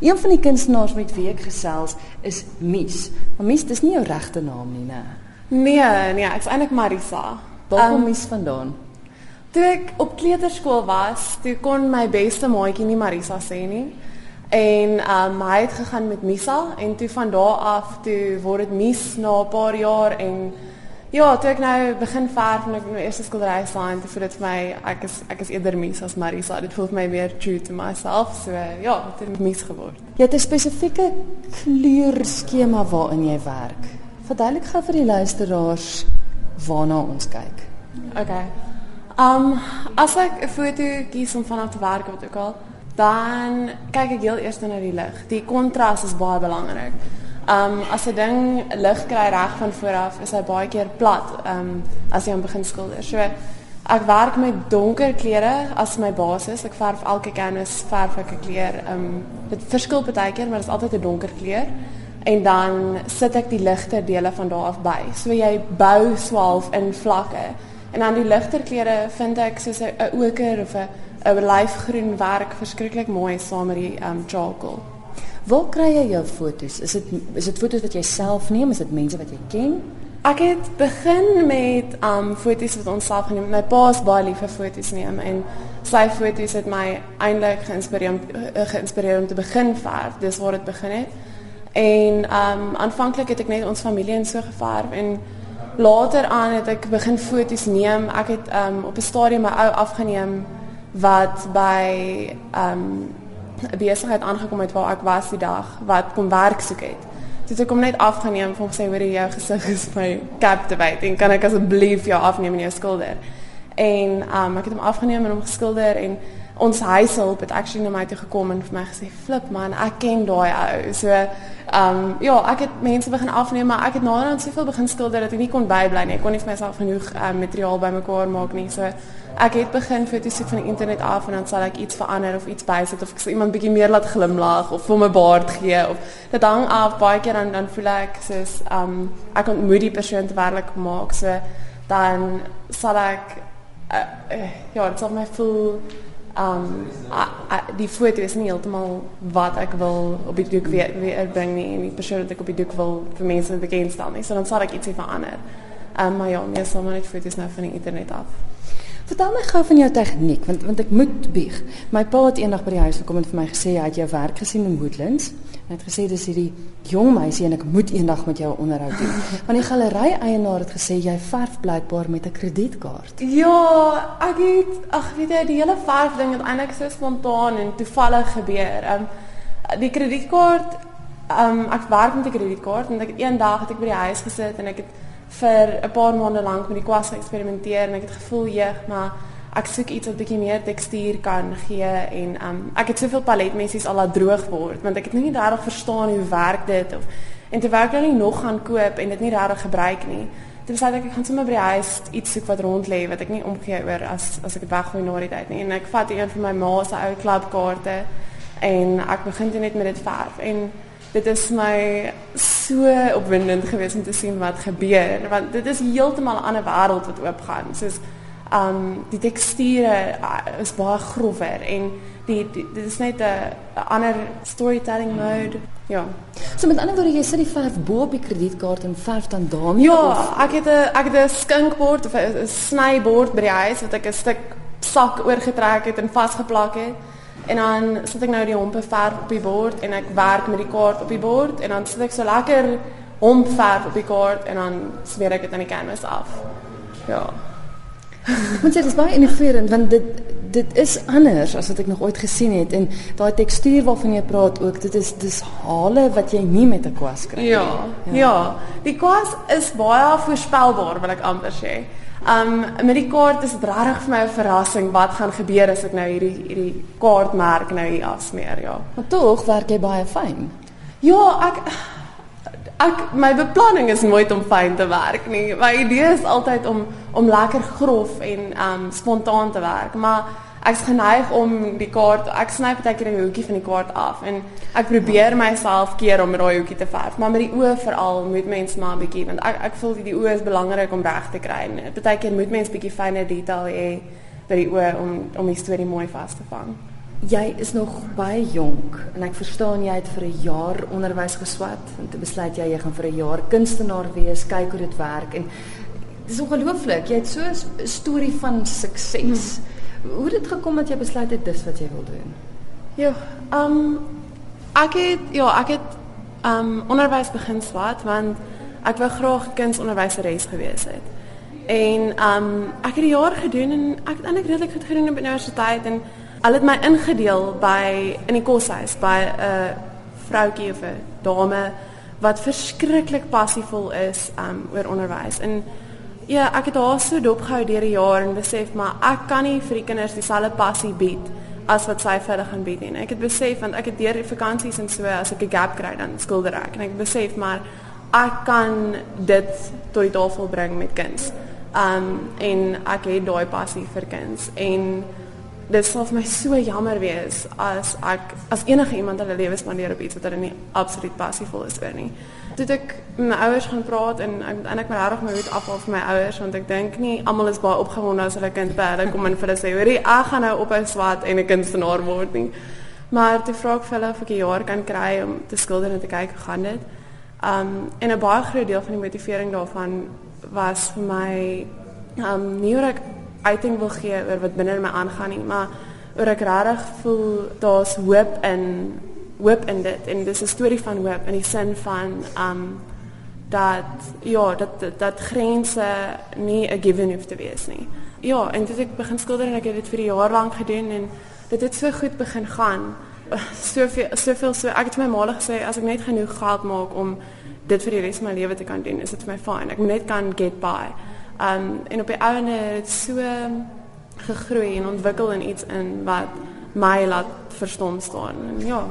Een van die kunstenaars met wie ek gesels is Mies. Maar Mies, dis nie jou regte naam nie, né? Nee, nee, ek's eintlik Marisa. Waar kom um, Mies vandaan? Toe ek op kleuterskool was, toe kon my beste maatjie nie Marisa sê nie. En um hy het gegaan met Misa en toe van daar af toe word dit Mies na 'n paar jaar en ja, toe ek nou begin verf en ek my eerste skildery staan, toe voel dit vir my ek is ek is eerder Mies as Marisa. Dit voel vir my meer true to myself. So ja, dit het Mies geword. Jy het 'n spesifieke kleurskema waarin jy werk. Verduidelik gou vir die luisteraars waarna ons kyk. Okay. Um as ek 'n foto kies om vanaf te werk wat ook al dan kyk ek heel eers na die lig. Die kontras is baie belangrik. Um as 'n ding lig kry reg van vooraf, is hy baie keer plat. Um as jy aan begin skilder. So ek werk met donker kleure as my basis. Ek verf elke canvas verf ek 'n kleur. Um dit verskil baie keer, maar dit is altyd 'n donker kleur. En dan sit ek die ligter dele van daar af by. So jy bou swaalf in vlakke. En dan die ligter kleure vind ek soos 'n oker of 'n 'n lyfgroen werk verskriklik mooi saam met die um charcoal. Waar kry jy jou fotos? Is dit is dit fotos wat jy self neem? Is dit mense wat jy ken? Ek het begin met um fotos wat ons self geneem. My pa is baie lief vir fotos neem en sy fotos het my eintlik geïnspireer om uh, geïnspireer om te begin verf. Dis waar dit begin het. En um aanvanklik het ek net ons familie in so geverf en later aan het ek begin fotos neem. Ek het um op 'n stadium my ou afgeneem wat by um 'n besigheid aangekom het waar ek was die dag wat kom werk soek het. Dit het kom net afgeneem vir sê hoor jou gesig is my captivate en kan ek asseblief jou afneem in jou skilder. En um ek het hom afgeneem en hom geskilder en ons huishulp het actually na my toe gekom en vir my gesê flip man ek ken daai ou so ehm um, ja ek het mense begin afneem maar ek het naderhand soveel begin skilder dat ek nie kon bybly nie ek kon nie vir myself genoeg um, materiaal bymekaar maak nie so ek het begin foto's soek van die internet af en dan sal ek iets verander of iets bysit of ek sal iemand bietjie meer laat glimlag of vir my baard gee of dit hang af baie keer dan dan voel ek soos um, ek ontmoet die persoon werklik maak so dan sal ek uh, ja dit sal my voel um die foto is nie heeltemal wat ek wil op die doek weer weer bring nie en die persoon wat ek op die doek wil vir mense bekend stel nie. So dan sal ek ietsie verander. Um maar ja, sal maar net foto's nou van die internet af. Vertel my gou van jou tegniek want want ek moet bieg. My pa het eendag by die huis gekom en vir my gesê hy het jou werk gesien in Woodlands. Hy het gesê dis hierdie jong meisie en ek moet eendag met jou onderhou doen. Want die galery eienaar het gesê jy verf blykbaar met 'n kredietkaart. Ja, ek het ag weet jy die hele verf ding het eintlik so spontaan en toevallig gebeur. Um die kredietkaart um ek werk met 'n kredietkaart en ek het eendag het ek by die huis gesit en ek het vir 'n paar maande lank met die kwas geëksperimenteer en ek het gevoel jeug, maar ek soek iets wat bietjie meer tekstuur kan gee en um ek het soveel paletmessies al laat droog word want ek het nie regtig verstaan hoe werk dit of en terwyl ek nou nog gaan koop en dit nie regtig gebruik nie. Dit besluit ek ek gaan sommer by die huis iets soek wat rond lê wat ek nie omgee oor as as ek dit weggooi na die tyd nie. En ek vat een van my ma se ou klubkaarte en ek begin net met dit verf en dit is my so opwindend geweest om te sien wat gebeur want dit is heeltemal 'n ander wêreld wat oopgaan. Soos um die teksture uh, is baie grower en die, die dit is net 'n ander storytelling mode. Ja. So met ander woorde jy sit die verf bo op die kredietkaart en verf dan daarmee ja of? ek het 'n ek het 'n skinkbord of 'n snybord by die huis wat ek 'n stuk sak oorgetrek het en vasgeplak het En dan sit ek nou die hompe verf op die bord en ek werk met die kaart op die bord en dan sit ek so lekker homp verf op die kaart en dan smeer ek dit aan die canvas af. Ja. Want dit is baie innoverend want dit dit is anders as wat ek nog ooit gesien het en daai tekstuur waarvan jy praat ook dit is dis hale wat jy nie met 'n kwas kry nie. Ja, ja. Ja. Die kwas is baie voorspelbaar wil ek amper sê. Um met die kaart is dit regtig vir my 'n verrassing wat gaan gebeur as ek nou hierdie hierdie kaartmerk nou hier afsmeer, ja. Maar tog werk jy baie fyn. Ja, ek ek my beplanning is nooit om fyn te werk nie. My idee is altyd om om lekker grof en um spontaan te werk, maar ek's geneig om die kaart ek sny baie keer 'n hoekie van die kaart af en ek probeer myself keer om daai hoekie te verf maar met die oë veral moet mens maar 'n bietjie want ek ek voel die oë is belangrik om reg te kry en baie keer moet mens bietjie fyner detail hê by die oë om om die storie mooi vas te vang Jy is nog baie jonk en ek verstaan jy het vir 'n jaar onderwys geswat en toe besluit jy jy gaan vir 'n jaar kunstenaar wees, kyk hoe dit werk en dis ongelooflik. Jy het so 'n storie van sukses. Hmm. Hoe het dit gekom dat jy besluit het dis wat jy wil doen? Ja, ehm um, ek het ja, ek het ehm um, onderwys begin swat want ek wou graag kunsonderwyseres gewees het. En ehm um, ek het 'n jaar gedoen en ek het eintlik redelik goed gedoen op universiteit en Hulle het my ingedeel by in die koshuis by 'n vroutjie of 'n dame wat verskriklik passievol is um oor onderwys. En ja, ek het haar so dopgehou deur die jaar en besef maar ek kan nie vir die kinders dieselfde passie bied as wat sy vir hulle gaan bied nie. Ek het besef want ek het deur die vakansies en so as ek 'n gap kry dan skilder ek en ek besef maar ek kan dit tot die tafel bring met kinders. Um en ek het daai passie vir kinders en dit sal vir my so jammer wees as ek as enige iemand hulle lewe spandeer op iets wat hulle nie absoluut passievol is oor nie. Toe ek met my ouers gaan praat en ek en ek my regtig my weet afval vir my ouers want ek dink nie almal is baie opgewonde as hulle kind by hulle kom en vir hulle sê hoorie ek gaan nou op 'n swat en 'n kunstenaar word nie. Maar toe vra ek vir hulle of ek 'n jaar kan kry om te skilder en te kyk hoe gaan dit. Um en 'n baie groot deel van die motivering daarvan was vir my um nie hoe ek uiting wil gee oor wat binne in my aangaan nie, maar oor ek regtig voel daar's hoop in hoop in dit en dis 'n storie van hoop in die sin van um dat ja, dat dat, dat grense nie 'n given hoef te wees nie. Ja, en dit ek begin skilder en ek het dit vir 'n jaar lank gedoen en dit het so goed begin gaan. Soveel soveel so ek het my maale gesê as ek net genoeg geld maak om dit vir die res van my lewe te kan doen, is dit vir my fyn. Ek moet net kan get by. Um en op die ouene het dit so gegroei en ontwikkel in iets in wat my laat verstom staan. En ja.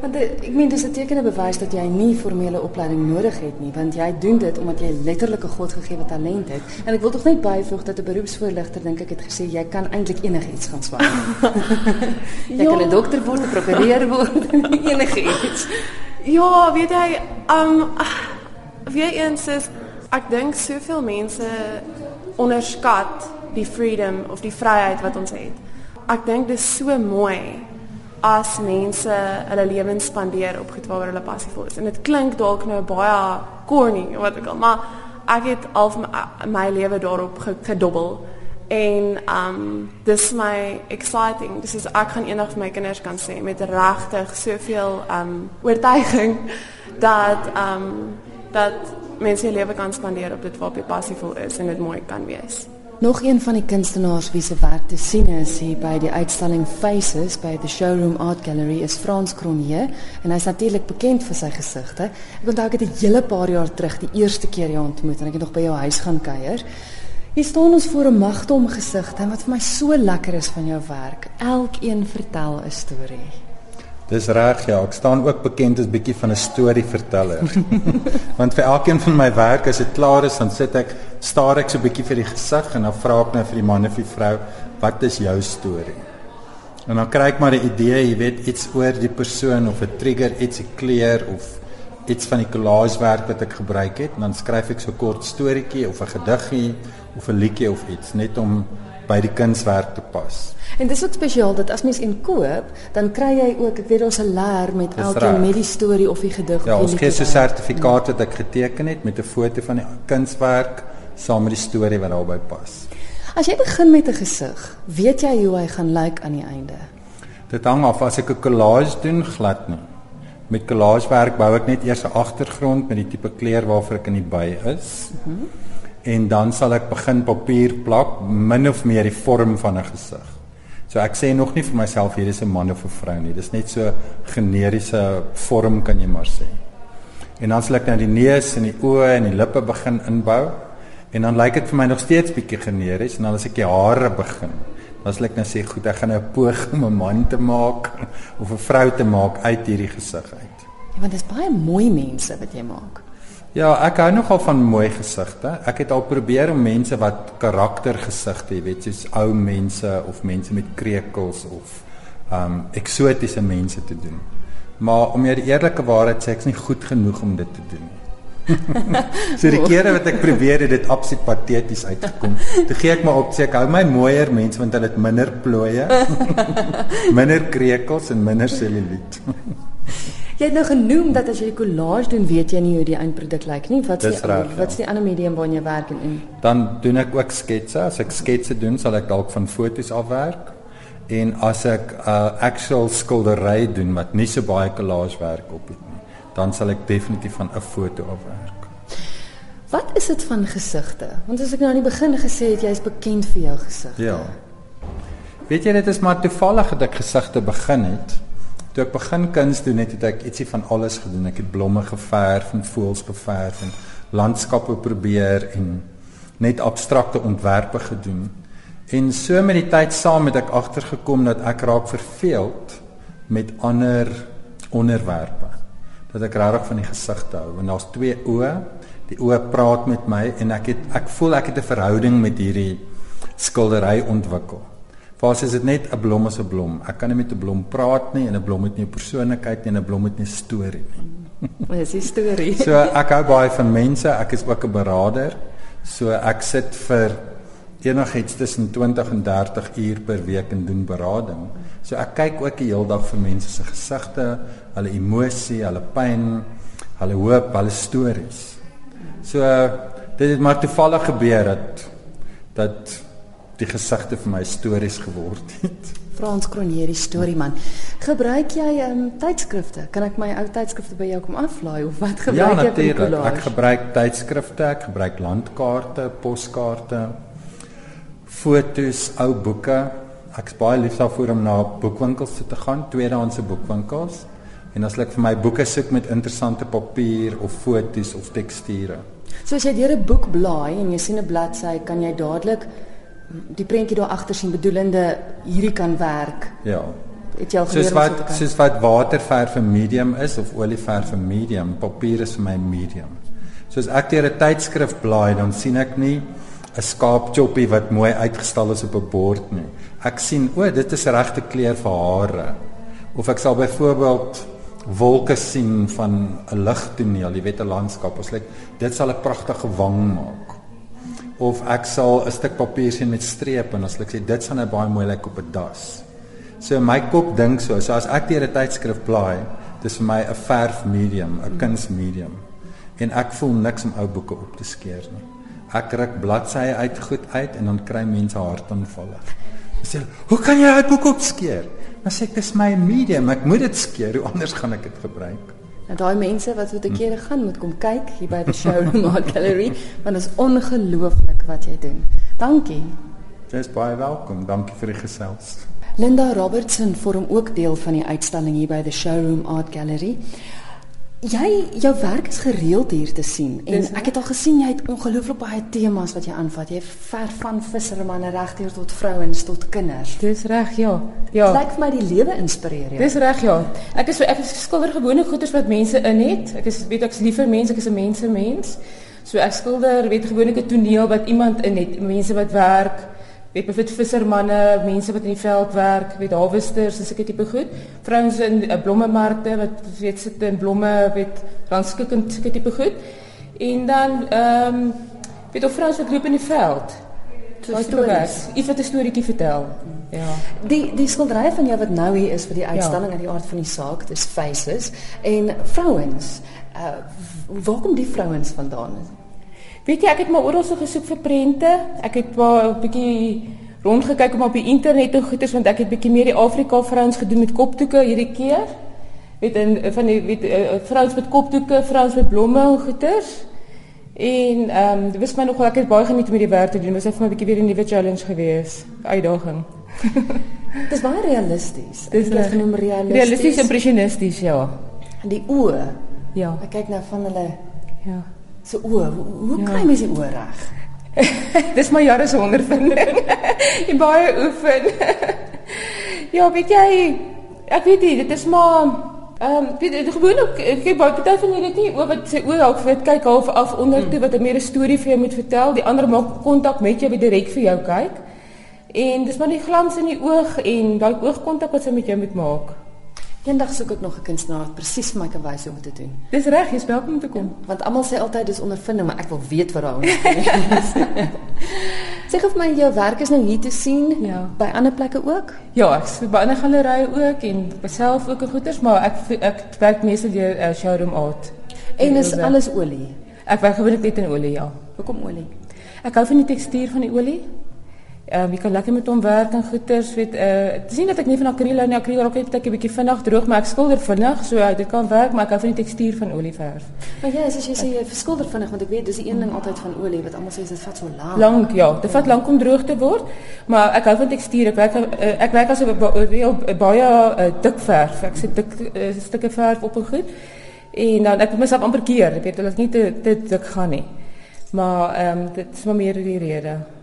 Want ek meen dis 'n tekene bewys dat jy nie formele opleiding nodig het nie, want jy doen dit omdat jy letterlik 'n godgegewe talent het. En ek wil tog net byvoeg dat 'n beroepsvoorligter dink ek het gesê jy kan eintlik enigiets gaan swaar. jy ja. kan 'n dokter word, 'n prokureur word, enigiets. Ja, weet jy, um wie eens is ek dink soveel mense onderskat die freedom of die vryheid wat ons het. Ek dink dis so mooi as mense hulle lewens spandeer op goed waaroor hulle passievol is. En dit klink dalk nou baie corny wat ek al, maar ek het al my, my lewe daarop gedobbel en um dis my exciting. Dis is ek gaan eendag vir my kinders kan sê met regtig soveel um oortuiging dat um dat mense se lewe kan spandeer op dit waarop jy passievol is en dit mooi kan wees. Nog een van die kunstenaars wie se werk te sien is hier by die uitstalling Faces by the Showroom Art Gallery is Frans Cronje en hy's natuurlik bekend vir sy gesigte. Ek onthou ek het 'n hele paar jaar terug die eerste keer jou ontmoet en ek het nog by jou huis gaan kuier. Hier staan ons voor 'n magtom gesigte en wat vir my so lekker is van jou werk, elkeen vertel 'n storie. Dis reg ja, ek staan ook bekend as bietjie van 'n storieverteller. Want vir elkeen van my werk as dit klaar is, dan sit ek, staar ek so bietjie vir die gesig en dan vra ek nou vir die man of die vrou, "Wat is jou storie?" En dan kry ek maar 'n idee, jy weet, iets oor die persoon of 'n trigger, iets 'n kleur of iets van die collagewerk wat ek gebruik het, en dan skryf ek so kort storieetjie of 'n gediggie of 'n liedjie of iets net om by die kunswerk te pas. En dis ook spesiaal dat as mens in koop, dan kry jy ook, ek weet ons 'n leer met elkeen met die storie of die gedig ja, of die Ja, ons gee 'n sertifikaat wat ek geteken het met 'n foto van die kunswerk saam met die storie wat daarbey pas. As jy begin met 'n gesig, weet jy hoe hy gaan lyk aan die einde? Dit hang af as ek 'n collage doen glad nie. Met collagewerk bou ek net eers 'n agtergrond met die tipe kleur waarvoor ek in die by is. Mm -hmm. En dan sal ek begin papier plak min of meer die vorm van 'n gesig. So ek sê nog nie vir myself hier is 'n man of 'n vrou nie. Dis net so generiese vorm kan jy maar sê. En dan sal ek nou die neus en die oë en die lippe begin inbou. En dan lyk dit vir my nog steeds bietjie generies en dan as ek die hare begin, dan sal ek nou sê goed, ek gaan nou poog om 'n man te maak of 'n vrou te maak uit hierdie gesig uit. Ja, want dit is baie mooi mense wat jy maak. Ja, ek hou nogal van mooi gesigte. Ek het al probeer om mense wat karaktergesigte, jy weet, soos ou mense of mense met krekels of um eksotiese mense te doen. Maar om jy die eerlike waarheid sê, ek's nie goed genoeg om dit te doen nie. so die kere wat ek probeer het dit absoluut pateties uitgekom. Toe gee ek maar op sê ek hou my mooier mens want hulle het minder plooie, minder krekels en minder selluliet. Jy het nou genoem dat as jy die collage doen, weet jy nie hoe die eindproduk lyk nie. Wat is die wat is die ander medium waarna jy werk en, en Dan doen ek ook sketse. As ek sketse doen, sal ek dalk van foto's afwerk. En as ek 'n uh, actual skildery doen wat nie so baie collage werk op het nie, dan sal ek definitief van 'n foto afwerk. Wat is dit van gesigte? Want as ek nou aan die begin gesê het jy is bekend vir jou gesig. Ja. Weet jy dit is maar toevallig dat ek gesigte begin het. Toe ek begin kuns doen het, het ek ietsie van alles gedoen. Ek het blomme geverf en voëls geverf en landskappe probeer en net abstrakte ontwerpe gedoen. En so met die tyd saam het ek agtergekom dat ek raak verveeld met ander onderwerpe. Dat ek regtig van die gesigte hou. Want daar's twee oë. Die oë praat met my en ek het ek voel ek het 'n verhouding met hierdie skildery ontwikkel. Waar is dit net 'n blom is 'n blom. Ek kan nie met 'n blom praat nie en 'n blom het nie 'n persoonlikheid nie en 'n blom het nie 'n storie nie. Dis die storie. So ek hou baie van mense. Ek is ook 'n beraader. So ek sit vir enigiets tussen 20 en 30 uur per week en doen berading. So ek kyk ook die hele dag vir mense se gesigte, hulle emosie, hulle pyn, hulle hoop, hulle stories. So dit het maar toevallig gebeur dat dat die gesigte vir my stories geword het. Frans Cronje die storieman. Gebruik jy ehm um, tydskrifte? Kan ek my ou tydskrifte by jou kom aflaai of wat gebruik ja, jy vir collage? Ek gebruik tydskrifte, ek gebruik landkaarte, poskaarte, fotos, ou boeke. Ek's baie lief daarvoor om na boekwinkels toe te gaan, tweedehandse boekwinkels. En as ek vir my boeke soek met interessante papier of fotos of teksture. So as jy deur 'n boek blaai en jy sien 'n bladsy, kan jy dadelik die prentjie daar agter sien bedoelende hierdie kan werk. Ja. Het jy al Soos geleer om so wat soos wat waterverf 'n medium is of olieverf 'n medium, papier is vir my medium. So as ek deur 'n tydskrif blaai, dan sien ek nie 'n skaapchoppie wat mooi uitgestal is op 'n bord nie. Ek sien, o, dit is regte kleur vir hare. Of ek sal byvoorbeeld wolke sien van 'n ligtoneel, jy weet 'n landskap. Ons lyk dit sal 'n pragtige wang maak. Of ek sal 'n stuk papier sien met strepe en as ek sê dit sal nou baie mooi lyk op 'n das. So my kop dink so, so as ek deur 'n tydskrif blaai, dis vir my 'n verf medium, 'n kunsmedium. En ek voel niks om ou boeke op te skeer nie. Ek ruk bladsye uit goed uit en dan kry mense hartaanvalle. Hulle sê, "Hoe kan jy uit boeke opskeer?" Dan sê ek, "Dis my medium, ek moet dit skeer, hoe anders gaan ek dit gebruik?" Nou daai mense wat so 'n keer gaan moet kom kyk hier by die Showroom Art Gallery, want dit is ongelooflik wat jy doen. Dankie. Jy is baie welkom. Dankie vir die gesels. Linda Robertson vorm ook deel van die uitstalling hier by the Showroom Art Gallery. Jy jou werk is gereeld hier te sien en ek het al gesien jy het ongelooflik baie temas wat jy aanvat. Jy ver van vissermanne regdeur tot vrouens tot kinders. Dis reg, ja. Dit Ja. lyk vir my die lewe inspireer jou. Dis reg, ja. Ek is ek is skilder gewone goeders wat mense in het. Ek is weet ek's liever mense, ek is 'n mensemens. So ek skilder weet gewoonlik 'n toneel wat iemand in het, mense wat werk, weet byvoorbeeld vissermanne, mense wat in die veld werk, weet hawesters en sulke tipe goed. Vrouens in uh, blommemarkte wat weet sit in blomme, weet randskik en sulke tipe goed. En dan ehm um, weet of vrouens wat loop in die veld. Tipe stories. Iets wat 'n storieetjie vertel. Ja. Die die skildery van jou wat nou hier is vir die uitstalling uit die aard van die saak, dis faces en vrouens. Uh waar kom die vrouens vandaan? Weet jy, ek het maar oral so gesoek vir prente. Ek het 'n bietjie rondgekyk om op die internet en goeders want ek het bietjie meer die Afrika vrouens gedoen met kopdoeke hierdie keer. Weet in van die weet vrouens met kopdoeke, vrouens met blomme en goeders. En ehm um, dit was my nogal ek het baie geniet om hierdie werk te doen. Dit was vir my 'n bietjie weer 'n nuwe challenge gewees, uitdaging. Dis baie realisties. Dit reg. genoem realisties. Realisties impressionisties, ja. die oë. Ja. Ek kyk nou van hulle Ja. Se oë. Hoe, hoe Ja. kry mens die oë reg? Dis my jare se ondervinding. en baie oefen. ja, weet jy, ek weet nie, dit is maar ehm um, weet jy, gewoonlik ek kyk baie party van julle nie oor wat sy oë dalk weet kyk half af onder toe wat 'n meer 'n storie vir jou moet vertel. Die ander maak kontak met jou, wie direk vir jou kyk. En dis maar die glans in die oog en daai oogkontak wat sy met jou moet maak. Eendag soek ek nog 'n kunstenaar wat presies vir my kan wys hoe om te doen. Dis reg, jy's welkom om te kom. Want almal sê altyd dis ondervinding, maar ek wil weet wat daaroor is. Sê of my jou werk is nou hier te sien Ja. by ander plekke ook? Ja, ek speel by ander gallerye ook en myself ook 'n goeders, maar ek ek werk meestal deur uh, showroom art. En is Ja. alles olie. Ek werk gewoonlik net in olie, ja. Hoekom olie? Ek hou van die tekstuur van die olie. Um, jy kan lekker met hom werk en goeders, weet uh dis nie dat ek nie van akriel hou nie, akriel raak net 'n bietjie vinnig droog, maar ek skilder vinnig, so uh, dit kan werk, maar ek hou van die tekstuur van olieverf. Maar ja, as jy sê jy vinnig want ek weet dis die een ding altyd van olie wat almal sê dit vat so lank. Lank, ja, dit vat lank om droog te word, maar ek hou van tekstuur. Ek werk uh, ek werk as 'n ba- ba- baie uh, dik verf. Ek sit dik uh, stukke verf op en goed. En dan ek moet myself amper keer, ek weet dat dit nie te te dik gaan nie. Maar ehm um, dit is maar meer die rede.